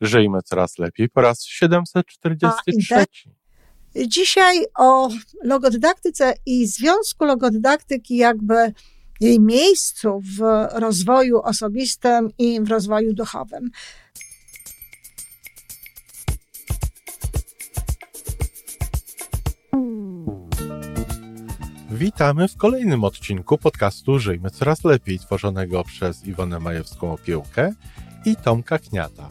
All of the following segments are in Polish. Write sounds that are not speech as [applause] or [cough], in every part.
Żyjmy coraz lepiej po raz 743. Dzisiaj o logodydaktyce i związku logodydaktyki jakby jej miejscu w rozwoju osobistym i w rozwoju duchowym. Witamy w kolejnym odcinku podcastu Żyjmy Coraz Lepiej, tworzonego przez Iwonę Majewską Opiełkę i Tomka Kniata.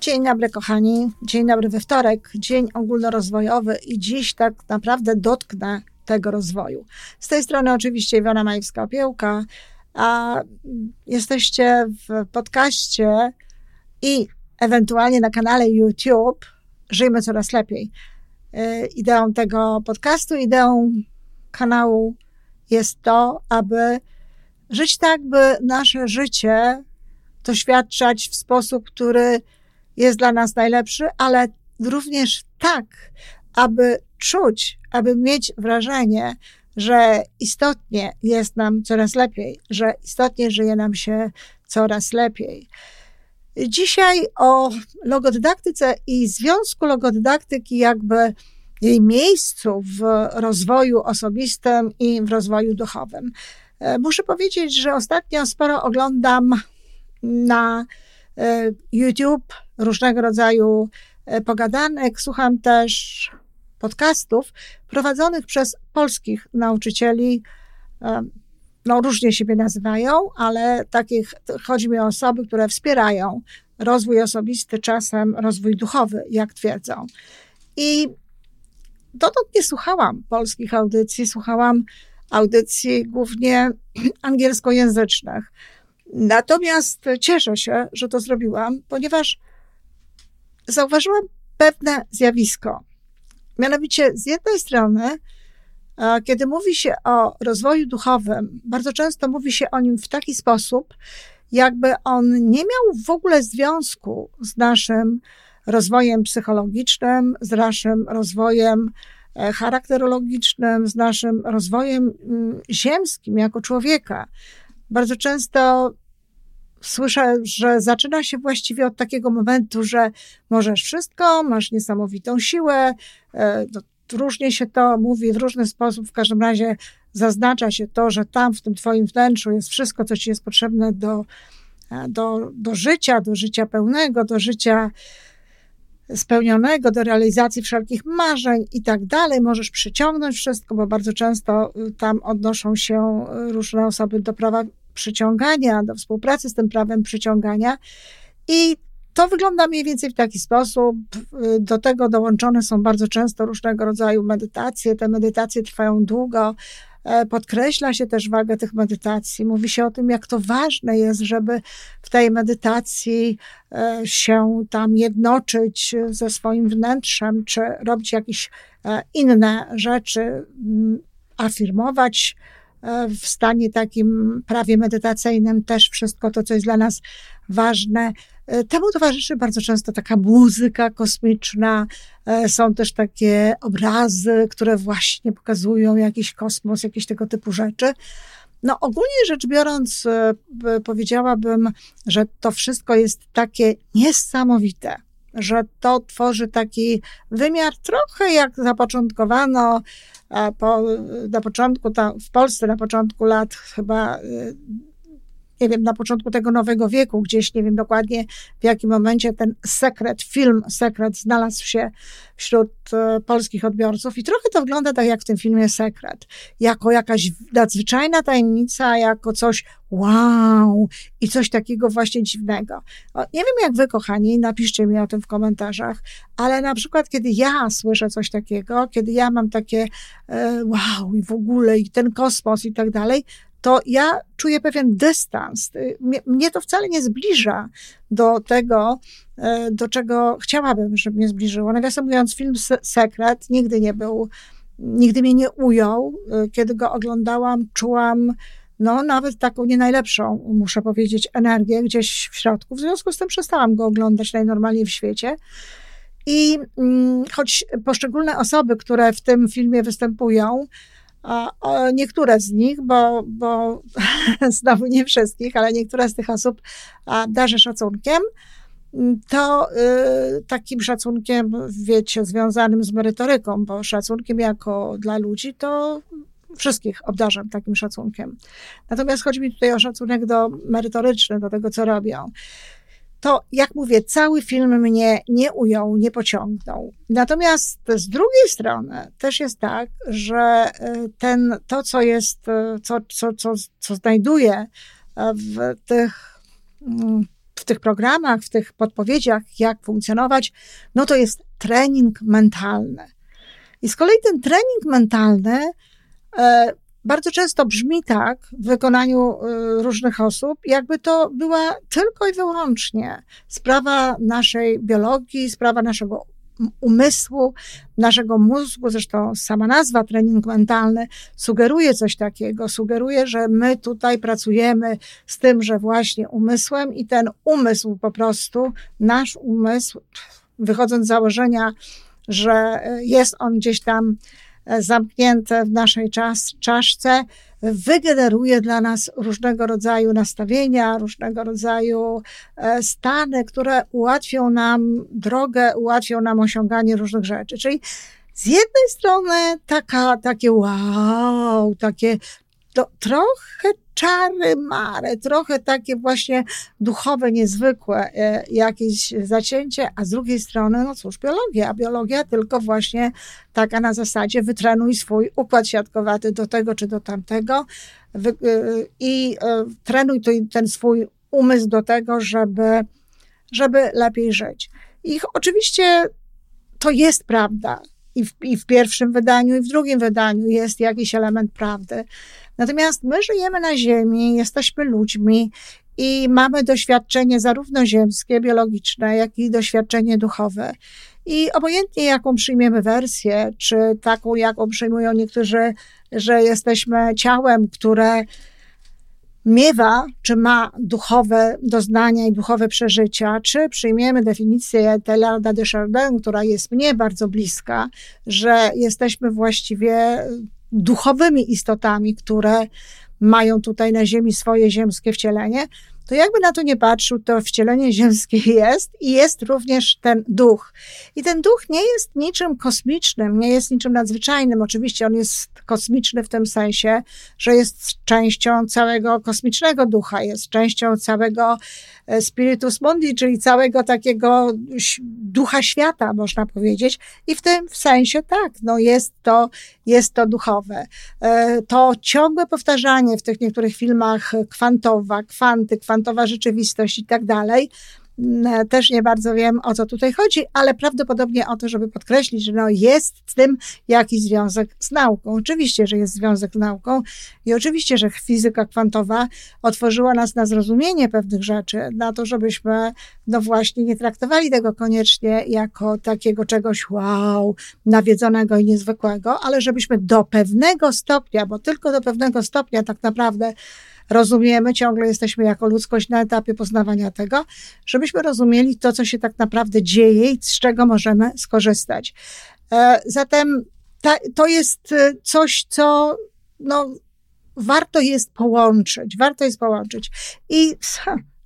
Dzień dobry, kochani. Dzień dobry we wtorek, dzień ogólnorozwojowy i dziś tak naprawdę dotknę tego rozwoju. Z tej strony oczywiście Iwona Majewska-Opiełka, a jesteście w podcaście i ewentualnie na kanale YouTube Żyjmy Coraz Lepiej. Y, ideą tego podcastu, ideą kanału jest to, aby żyć tak, by nasze życie doświadczać w sposób, który jest dla nas najlepszy, ale również tak, aby czuć, aby mieć wrażenie, że istotnie jest nam coraz lepiej, że istotnie żyje nam się coraz lepiej. Dzisiaj o logodydaktyce i związku logodydaktyki, jakby jej miejscu w rozwoju osobistym i w rozwoju duchowym. E, muszę powiedzieć, że ostatnio sporo oglądam na YouTube różnego rodzaju e, pogadanek. Słucham też podcastów prowadzonych przez polskich nauczycieli. No, różnie siebie nazywają, ale takich, chodzi mi o osoby, które wspierają rozwój osobisty, czasem rozwój duchowy, jak twierdzą. I dotąd nie słuchałam polskich audycji, słuchałam audycji głównie [clears throat] angielskojęzycznych. Natomiast cieszę się, że to zrobiłam, ponieważ zauważyłam pewne zjawisko. Mianowicie, z jednej strony, kiedy mówi się o rozwoju duchowym, bardzo często mówi się o nim w taki sposób, jakby on nie miał w ogóle związku z naszym rozwojem psychologicznym, z naszym rozwojem e, charakterologicznym, z naszym rozwojem mm, ziemskim jako człowieka. Bardzo często słyszę, że zaczyna się właściwie od takiego momentu, że możesz wszystko, masz niesamowitą siłę. E, różnie się to mówi w różny sposób, w każdym razie zaznacza się to, że tam w tym Twoim wnętrzu jest wszystko, co Ci jest potrzebne do, e, do, do życia, do życia pełnego, do życia spełnionego, do realizacji wszelkich marzeń i tak dalej. Możesz przyciągnąć wszystko, bo bardzo często y, tam odnoszą się y, różne osoby do prawa przyciągania, do współpracy z tym prawem przyciągania. I to wygląda mniej więcej w taki sposób. Do tego dołączone są bardzo często różnego rodzaju medytacje. Te medytacje trwają długo. E, podkreśla się też wagę tych medytacji. Mówi się o tym, jak to ważne jest, żeby w tej medytacji e, się tam jednoczyć ze swoim wnętrzem, czy robić jakieś e, inne rzeczy, afirmować w stanie takim prawie medytacyjnym też wszystko to, co jest dla nas ważne. E, temu towarzyszy bardzo często taka muzyka kosmiczna, e, są też takie obrazy, które właśnie pokazują jakiś kosmos, jakieś tego typu rzeczy. No, ogólnie rzecz biorąc, powiedziałabym, że to wszystko jest takie niesamowite, że to tworzy taki wymiar trochę jak zapoczątkowano po, na początku, tam, w Polsce na początku lat chyba y, nie wiem, na początku tego nowego wieku, gdzieś nie wiem dokładnie w jakim momencie ten sekret, film Sekret znalazł się wśród e, polskich odbiorców i trochę to wygląda tak jak w tym filmie Sekret, jako jakaś nadzwyczajna tajemnica, jako coś wow i coś takiego właśnie dziwnego. O, nie wiem jak wy, kochani, napiszcie mi o tym w komentarzach, ale na przykład kiedy ja słyszę coś takiego, kiedy ja mam takie e, wow i w ogóle i ten kosmos i tak dalej, to ja czuję pewien dystans. Mnie to wcale nie zbliża do tego, e, do czego chciałabym, żeby mnie zbliżyło. Nawiasem mówiąc, film Sekret nigdy nie był, nigdy mnie nie ujął. E, kiedy go oglądałam, czułam no nawet taką nie najlepszą, muszę powiedzieć, energię gdzieś w środku. W związku z tym przestałam go oglądać najnormalniej w świecie. I mm, choć poszczególne osoby, które w tym filmie występują, a, niektóre z nich, bo, bo [laughs] znowu nie wszystkich, ale niektóre z tych osób a, darzę szacunkiem, to y, takim szacunkiem, wiecie, związanym z merytoryką, bo szacunkiem jako dla ludzi to wszystkich obdarzam takim szacunkiem. Natomiast chodzi mi tutaj o szacunek do merytoryczny, do tego, co robią. To, jak mówię, cały film mnie nie ujął, nie pociągnął. Natomiast z drugiej strony też jest tak, że y, ten, to, co jest, y, co, co, co, co znajduję w tych, mm, w tych programach, w tych podpowiedziach, jak funkcjonować, no to jest trening mentalny. I z kolei ten trening mentalny bardzo często brzmi tak w wykonaniu e, różnych osób, jakby to była tylko i wyłącznie sprawa naszej biologii, sprawa naszego umysłu, naszego mózgu. Zresztą sama nazwa trening mentalny sugeruje coś takiego, sugeruje, że my tutaj pracujemy z tym, że właśnie umysłem i ten umysł po prostu, nasz umysł, wychodząc z założenia, że jest on gdzieś tam zamknięte w naszej czas, czaszce, wygeneruje dla nas różnego rodzaju nastawienia, różnego rodzaju e, stany, które ułatwią nam drogę, ułatwią nam osiąganie różnych rzeczy. Czyli z jednej strony taka, takie wow, takie to trochę czary mare, trochę takie właśnie duchowe, niezwykłe e, jakieś zacięcie, a z drugiej strony, no cóż, biologia, a biologia tylko właśnie taka na zasadzie wytrenuj swój układ siatkowaty do tego czy do tamtego e, i e, trenuj ten swój umysł do tego, żeby, żeby lepiej żyć. I oczywiście to jest prawda. I w, I w pierwszym wydaniu, i w drugim wydaniu jest jakiś element prawdy. Natomiast my żyjemy na Ziemi, jesteśmy ludźmi i mamy doświadczenie zarówno ziemskie, biologiczne, jak i doświadczenie duchowe. I obojętnie jaką przyjmiemy wersję, czy taką, jaką przyjmują niektórzy, że jesteśmy ciałem, które miewa, czy ma duchowe doznania i duchowe przeżycia, czy przyjmiemy definicję Teilharda de Chardin, która jest mnie bardzo bliska, że jesteśmy właściwie duchowymi istotami, które mają tutaj na Ziemi swoje ziemskie wcielenie, to jakby na to nie patrzył, to wcielenie ziemskie [laughs] jest i jest również ten duch. I ten duch nie jest niczym kosmicznym, nie jest niczym nadzwyczajnym. Oczywiście on jest kosmiczny w tym sensie, że jest częścią całego kosmicznego ducha, jest częścią całego spiritus mundi, czyli całego takiego ducha świata, można powiedzieć. I w tym sensie tak, no jest to, jest to duchowe. E, to ciągłe powtarzanie w tych niektórych filmach kwantowa, kwanty, kwantowa rzeczywistość i tak dalej, też nie bardzo wiem, o co tutaj chodzi, ale prawdopodobnie o to, żeby podkreślić, że no jest z tym jakiś związek z nauką. Oczywiście, że jest związek z nauką i oczywiście, że fizyka kwantowa otworzyła nas na zrozumienie pewnych rzeczy, na to, żebyśmy no właśnie nie traktowali tego koniecznie jako takiego czegoś wow, nawiedzonego i niezwykłego, ale żebyśmy do pewnego stopnia, bo tylko do pewnego stopnia tak naprawdę rozumiemy, ciągle jesteśmy jako ludzkość na etapie poznawania tego, żebyśmy rozumieli to, co się tak naprawdę dzieje i z czego możemy skorzystać. E, zatem ta, to jest e, coś, co no, warto jest połączyć, warto jest połączyć. I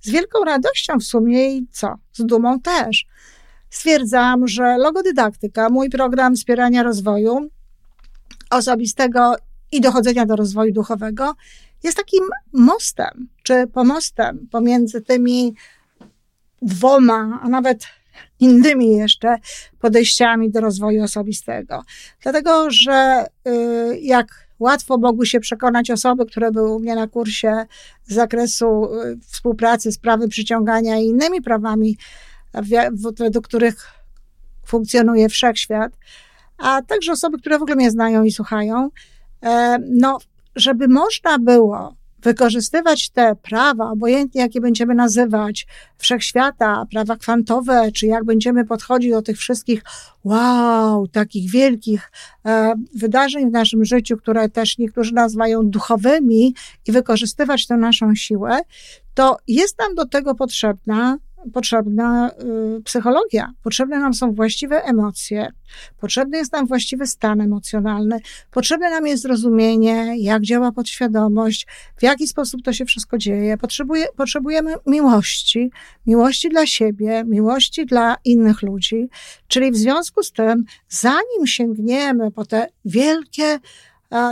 z wielką radością w sumie i co? Z dumą też. Stwierdzam, że logodydaktyka, mój program wspierania rozwoju osobistego i dochodzenia do rozwoju duchowego jest takim mostem, czy pomostem pomiędzy tymi dwoma, a nawet innymi jeszcze podejściami do rozwoju osobistego. Dlatego, że y, jak łatwo mogły się przekonać osoby, które były u mnie na kursie z zakresu y, współpracy z prawem przyciągania i innymi prawami, według których funkcjonuje wszechświat, a także osoby, które w ogóle mnie znają i słuchają, e, no żeby można było wykorzystywać te prawa, obojętnie jakie będziemy nazywać, wszechświata, prawa kwantowe, czy jak będziemy podchodzić do tych wszystkich, wow, takich wielkich e, wydarzeń w naszym życiu, które też niektórzy nazywają duchowymi i wykorzystywać tę naszą siłę, to jest nam do tego potrzebna potrzebna y, psychologia, potrzebne nam są właściwe emocje, potrzebny jest nam właściwy stan emocjonalny, potrzebne nam jest zrozumienie, jak działa podświadomość, w jaki sposób to się wszystko dzieje. Potrzebuje, potrzebujemy miłości, miłości dla siebie, miłości dla innych ludzi, czyli w związku z tym, zanim sięgniemy po te wielkie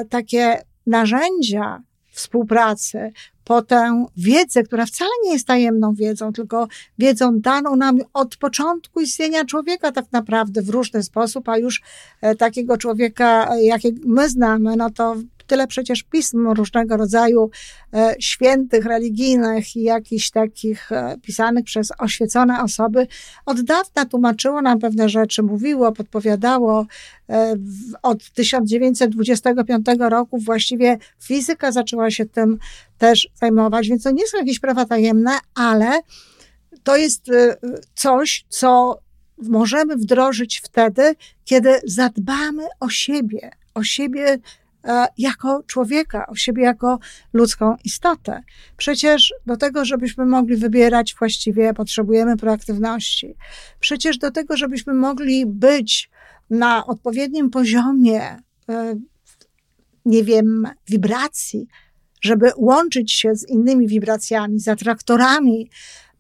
takie narzędzia, współpracy, po tę wiedzę, która wcale nie jest tajemną wiedzą, tylko wiedzą daną nam od początku istnienia człowieka tak naprawdę w różny sposób, a już e, takiego człowieka, e, jakiego my znamy, no to tyle przecież pism różnego rodzaju e, świętych, religijnych i jakichś takich e, pisanych przez oświecone osoby od dawna tłumaczyło nam pewne rzeczy, mówiło, podpowiadało. E, od 1925 roku właściwie fizyka zaczęła się tym też zajmować, więc to nie są jakieś prawa tajemne, ale to jest coś, co możemy wdrożyć wtedy, kiedy zadbamy o siebie, o siebie jako człowieka, o siebie jako ludzką istotę. Przecież do tego, żebyśmy mogli wybierać właściwie, potrzebujemy proaktywności. Przecież do tego, żebyśmy mogli być na odpowiednim poziomie, e, nie wiem, wibracji, żeby łączyć się z innymi wibracjami, z atraktorami,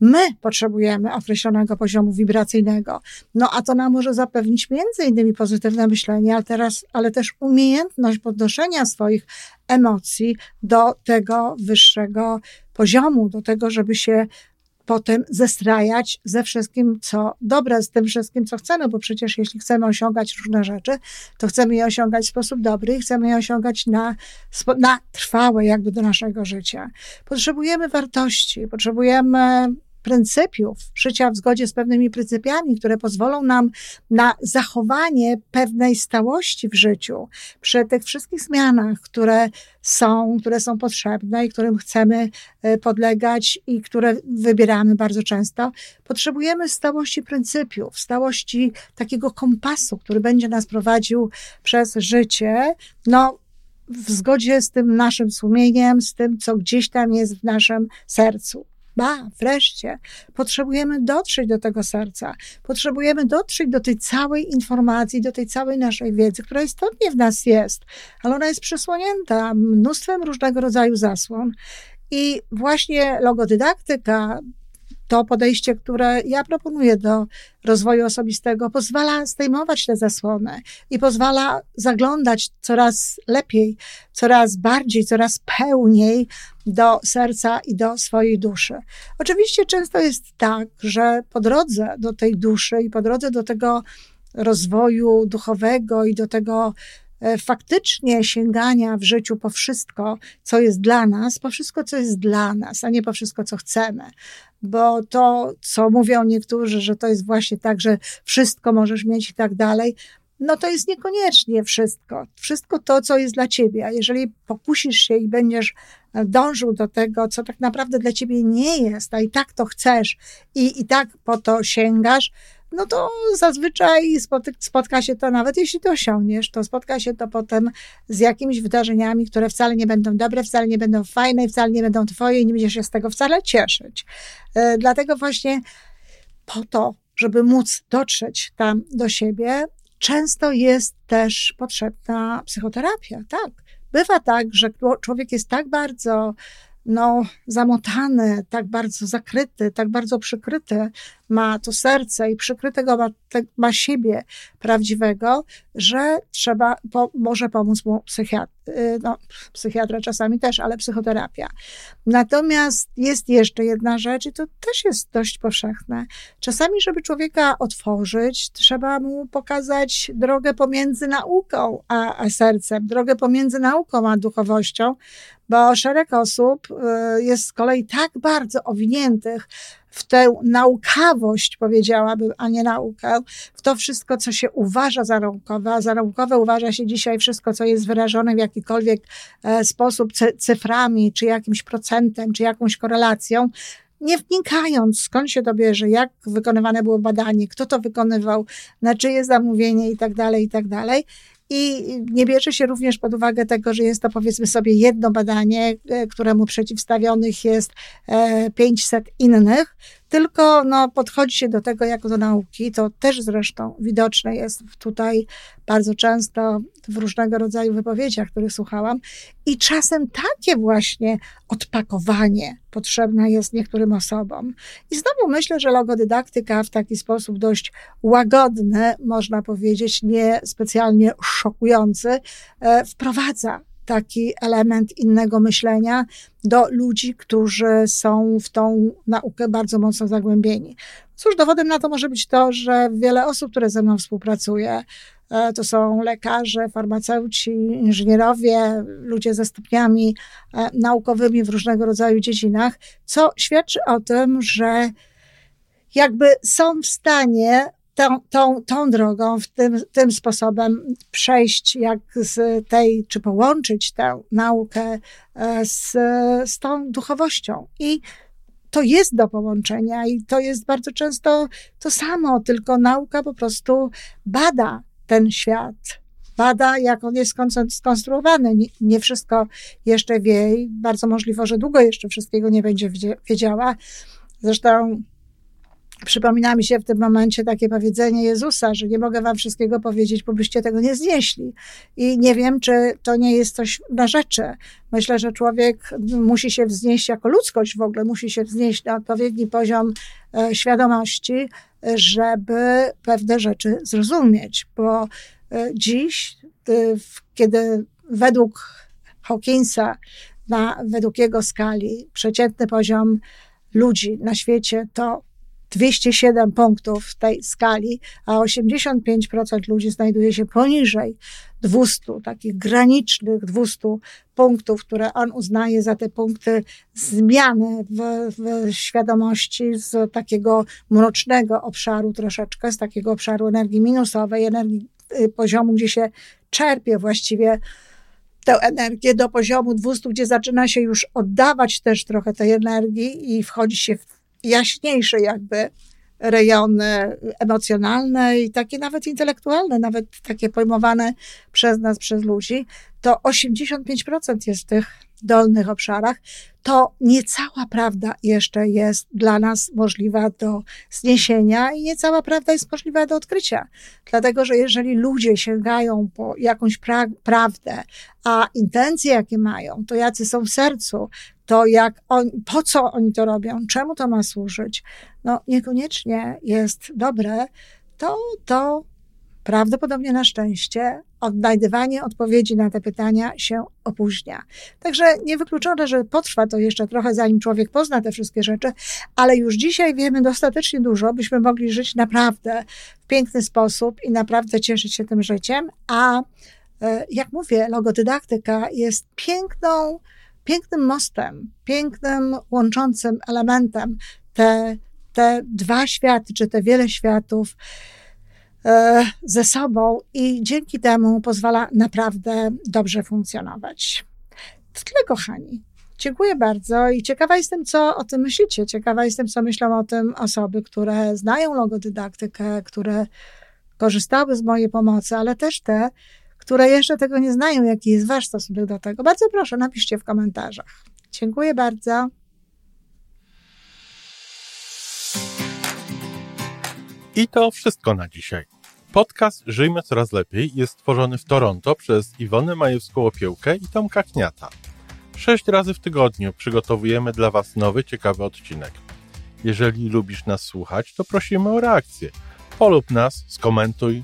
My potrzebujemy określonego poziomu wibracyjnego. No a to nam może zapewnić między innymi pozytywne myślenie, ale, teraz, ale też umiejętność podnoszenia swoich emocji do tego wyższego poziomu, do tego, żeby się potem zestrajać ze wszystkim, co dobre, z tym wszystkim, co chcemy, bo przecież jeśli chcemy osiągać różne rzeczy, to chcemy je osiągać w sposób dobry i chcemy je osiągać na, na trwałe jakby do naszego życia. Potrzebujemy wartości, potrzebujemy pryncypiów, życia w zgodzie z pewnymi pryncypiami, które pozwolą nam na zachowanie pewnej stałości w życiu przy tych wszystkich zmianach, które są, które są potrzebne i którym chcemy e, podlegać i które wybieramy bardzo często. Potrzebujemy stałości pryncypiów, stałości takiego kompasu, który będzie nas prowadził przez życie. No, w zgodzie z tym naszym sumieniem, z tym, co gdzieś tam jest w naszym sercu. Ba, wreszcie, potrzebujemy dotrzeć do tego serca, potrzebujemy dotrzeć do tej całej informacji, do tej całej naszej wiedzy, która istotnie w nas jest, ale ona jest przesłonięta mnóstwem różnego rodzaju zasłon. I właśnie logodydaktyka, to podejście, które ja proponuję do rozwoju osobistego, pozwala zdejmować te zasłony i pozwala zaglądać coraz lepiej, coraz bardziej, coraz pełniej do serca i do swojej duszy. Oczywiście często jest tak, że po drodze do tej duszy i po drodze do tego rozwoju duchowego i do tego faktycznie sięgania w życiu po wszystko, co jest dla nas, po wszystko, co jest dla nas, a nie po wszystko, co chcemy bo to, co mówią niektórzy, że to jest właśnie tak, że wszystko możesz mieć i tak dalej, no to jest niekoniecznie wszystko. Wszystko to, co jest dla ciebie. A jeżeli pokusisz się i będziesz dążył do tego, co tak naprawdę dla ciebie nie jest, a i tak to chcesz i, i tak po to sięgasz, no to zazwyczaj spotka się to, nawet jeśli to osiągniesz, to spotka się to potem z jakimiś wydarzeniami, które wcale nie będą dobre, wcale nie będą fajne, wcale nie będą twoje i nie będziesz się z tego wcale cieszyć. E, dlatego właśnie po to, żeby móc dotrzeć tam do siebie, często jest też potrzebna psychoterapia, tak. Bywa tak, że człowiek jest tak bardzo no, zamotany, tak bardzo zakryty, tak bardzo przykryty ma to serce i przykrytego ma, ma siebie prawdziwego, że trzeba, po, może pomóc mu psychiatra, y, no, psychiatra czasami też, ale psychoterapia. Natomiast jest jeszcze jedna rzecz i to też jest dość powszechne. Czasami, żeby człowieka otworzyć, trzeba mu pokazać drogę pomiędzy nauką a, a sercem, drogę pomiędzy nauką a duchowością, bo szereg osób y, jest z kolei tak bardzo owiniętych w tę naukawość, powiedziałabym, a nie naukę, w to wszystko, co się uważa za naukowe, a za naukowe uważa się dzisiaj wszystko, co jest wyrażone w jakikolwiek e, sposób cyframi, czy jakimś procentem, czy jakąś korelacją, nie wnikając skąd się to bierze, jak wykonywane było badanie, kto to wykonywał, na czyje zamówienie i tak dalej, i tak dalej. I nie bierze się również pod uwagę tego, że jest to powiedzmy sobie jedno badanie, e, któremu przeciwstawionych jest 500 e, innych, tylko no, podchodzi się do tego jako do nauki. To też zresztą widoczne jest tutaj bardzo często w różnego rodzaju wypowiedziach, których słuchałam. I czasem takie właśnie odpakowanie potrzebne jest niektórym osobom. I znowu myślę, że logodydaktyka w taki sposób dość łagodny, można powiedzieć, nie specjalnie szokujący, e, wprowadza taki element innego myślenia do ludzi, którzy są w tą naukę bardzo mocno zagłębieni. Cóż, dowodem na to może być to, że wiele osób, które ze mną współpracuje, e, to są lekarze, farmaceuci, inżynierowie, ludzie ze stopniami e, naukowymi w różnego rodzaju dziedzinach, co świadczy o tym, że jakby są w stanie tą, tą, tą drogą, w tym, tym sposobem przejść, jak z tej, czy połączyć tę naukę e, z, z tą duchowością. I to jest do połączenia i to jest bardzo często to samo, tylko nauka po prostu bada ten świat. Bada, jak on jest skonstruowany. Nie, nie wszystko jeszcze wie i bardzo możliwe, że długo jeszcze wszystkiego nie będzie wiedziała. Zresztą Przypomina mi się w tym momencie takie powiedzenie Jezusa, że nie mogę wam wszystkiego powiedzieć, bo byście tego nie znieśli. I nie wiem, czy to nie jest coś na rzeczy. Myślę, że człowiek musi się wznieść jako ludzkość w ogóle, musi się wznieść na odpowiedni poziom e, świadomości, żeby pewne rzeczy zrozumieć, bo e, dziś, e, kiedy według Hawkinsa, na, według jego skali, przeciętny poziom ludzi na świecie to 207 punktów w tej skali, a 85% ludzi znajduje się poniżej 200, takich granicznych 200 punktów, które on uznaje za te punkty zmiany w, w świadomości z takiego mrocznego obszaru troszeczkę, z takiego obszaru energii minusowej, energii y, poziomu, gdzie się czerpie właściwie tę energię do poziomu 200, gdzie zaczyna się już oddawać też trochę tej energii i wchodzi się w jaśniejsze jakby rejony emocjonalne i takie nawet intelektualne, nawet takie pojmowane przez nas, przez ludzi, to 85% jest w tych dolnych obszarach, to niecała prawda jeszcze jest dla nas możliwa do zniesienia i niecała prawda jest możliwa do odkrycia. Dlatego, że jeżeli ludzie sięgają po jakąś pra prawdę, a intencje, jakie mają, to jacy są w sercu, to jak on, po co oni to robią, czemu to ma służyć, no niekoniecznie jest dobre, to to prawdopodobnie na szczęście odnajdywanie odpowiedzi na te pytania się opóźnia. Także niewykluczone, że potrwa to jeszcze trochę, zanim człowiek pozna te wszystkie rzeczy, ale już dzisiaj wiemy dostatecznie dużo, byśmy mogli żyć naprawdę w piękny sposób i naprawdę cieszyć się tym życiem, a e, jak mówię, logodydaktyka jest piękną, pięknym mostem, pięknym łączącym elementem te, te dwa światy, czy te wiele światów e, ze sobą i dzięki temu pozwala naprawdę dobrze funkcjonować. To tyle, kochani. Dziękuję bardzo i ciekawa jestem, co o tym myślicie. Ciekawa jestem, co myślą o tym osoby, które znają logodydaktykę, które korzystały z mojej pomocy, ale też te, które jeszcze tego nie znają, jaki jest Wasz stosunek do tego, bardzo proszę, napiszcie w komentarzach. Dziękuję bardzo. I to wszystko na dzisiaj. Podcast Żyjmy Coraz Lepiej jest stworzony w Toronto przez Iwonę Majewską-Opiełkę i Tomka Kniata. Sześć razy w tygodniu przygotowujemy dla Was nowy, ciekawy odcinek. Jeżeli lubisz nas słuchać, to prosimy o reakcję. Polub nas, skomentuj,